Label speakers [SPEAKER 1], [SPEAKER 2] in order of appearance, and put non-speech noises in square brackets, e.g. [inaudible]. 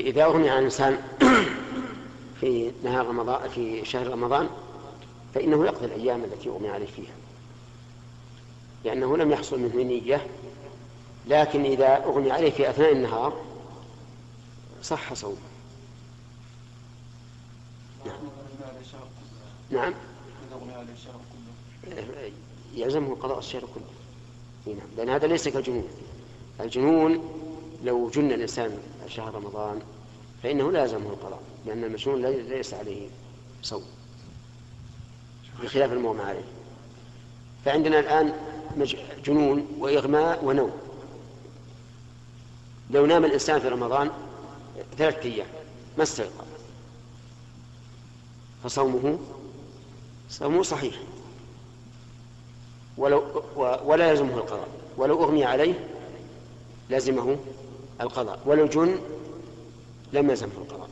[SPEAKER 1] إذا أغني عن الإنسان [clears throat] في نهار رمضان في شهر رمضان فإنه يقضي الأيام التي أغمي عليه فيها. لأنه لم يحصل منه نية لكن إذا أغمي عليه في أثناء النهار صح صومه. نعم. نعم. يلزمه قضاء الشهر كله. نعم. لأن هذا ليس كالجنون. الجنون لو جن الإنسان شهر رمضان فإنه لا يلزمه القضاء لأن المجنون ليس عليه صوم بخلاف المغمى عليه. فعندنا الآن جنون وإغماء ونوم. لو نام الإنسان في رمضان ثلاثة أيام ما استيقظ؟ فصومه صومه صحيح. ولو ولا يلزمه القضاء. ولو أغمي عليه لزمه القضاء. ولو جن لم يلزمه القضاء.